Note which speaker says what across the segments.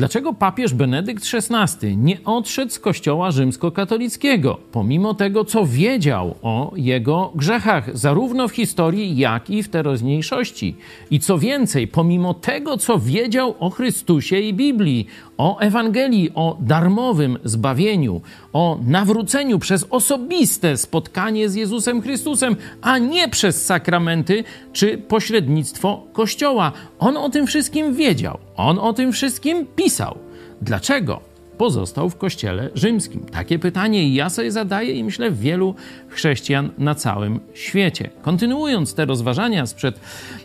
Speaker 1: Dlaczego papież Benedykt XVI nie odszedł z kościoła rzymskokatolickiego, pomimo tego, co wiedział o jego grzechach, zarówno w historii, jak i w teraźniejszości? I co więcej, pomimo tego, co wiedział o Chrystusie i Biblii, o Ewangelii, o darmowym zbawieniu, o nawróceniu przez osobiste spotkanie z Jezusem Chrystusem, a nie przez sakramenty czy pośrednictwo Kościoła. On o tym wszystkim wiedział, on o tym wszystkim pisał. Dlaczego? Pozostał w Kościele Rzymskim. Takie pytanie ja sobie zadaję i myślę wielu chrześcijan na całym świecie. Kontynuując te rozważania sprzed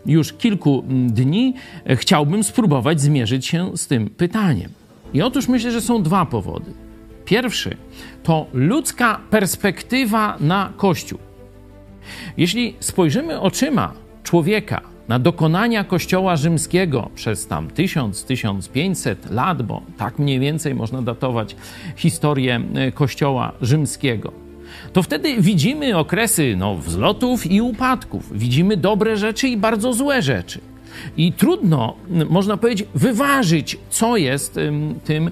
Speaker 1: już kilku dni, chciałbym spróbować zmierzyć się z tym pytaniem. I otóż myślę, że są dwa powody. Pierwszy to ludzka perspektywa na Kościół. Jeśli spojrzymy oczyma człowieka na dokonania Kościoła rzymskiego przez tam 1000-1500 lat, bo tak mniej więcej można datować historię e, Kościoła rzymskiego, to wtedy widzimy okresy no, wzlotów i upadków. Widzimy dobre rzeczy i bardzo złe rzeczy. I trudno, można powiedzieć, wyważyć, co jest tym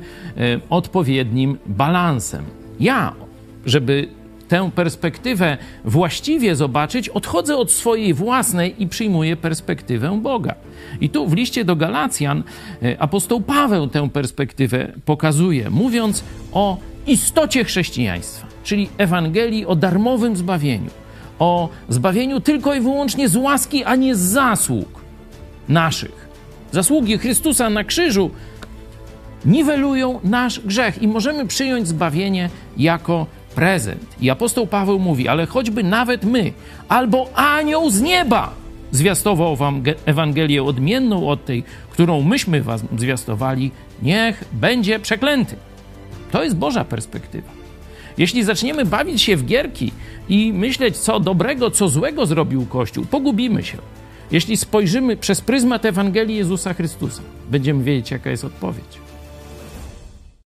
Speaker 1: odpowiednim balansem. Ja, żeby tę perspektywę właściwie zobaczyć, odchodzę od swojej własnej i przyjmuję perspektywę Boga. I tu w liście do Galacjan e, apostoł Paweł tę perspektywę pokazuje, mówiąc o istocie chrześcijaństwa, czyli Ewangelii o darmowym zbawieniu, o zbawieniu tylko i wyłącznie z łaski, a nie z zasług naszych. Zasługi Chrystusa na krzyżu niwelują nasz grzech i możemy przyjąć zbawienie jako prezent. I apostoł Paweł mówi, ale choćby nawet my, albo anioł z nieba zwiastował wam Ewangelię odmienną od tej, którą myśmy was zwiastowali, niech będzie przeklęty. To jest Boża perspektywa. Jeśli zaczniemy bawić się w gierki i myśleć, co dobrego, co złego zrobił Kościół, pogubimy się. Jeśli spojrzymy przez pryzmat Ewangelii Jezusa Chrystusa, będziemy wiedzieć, jaka jest odpowiedź.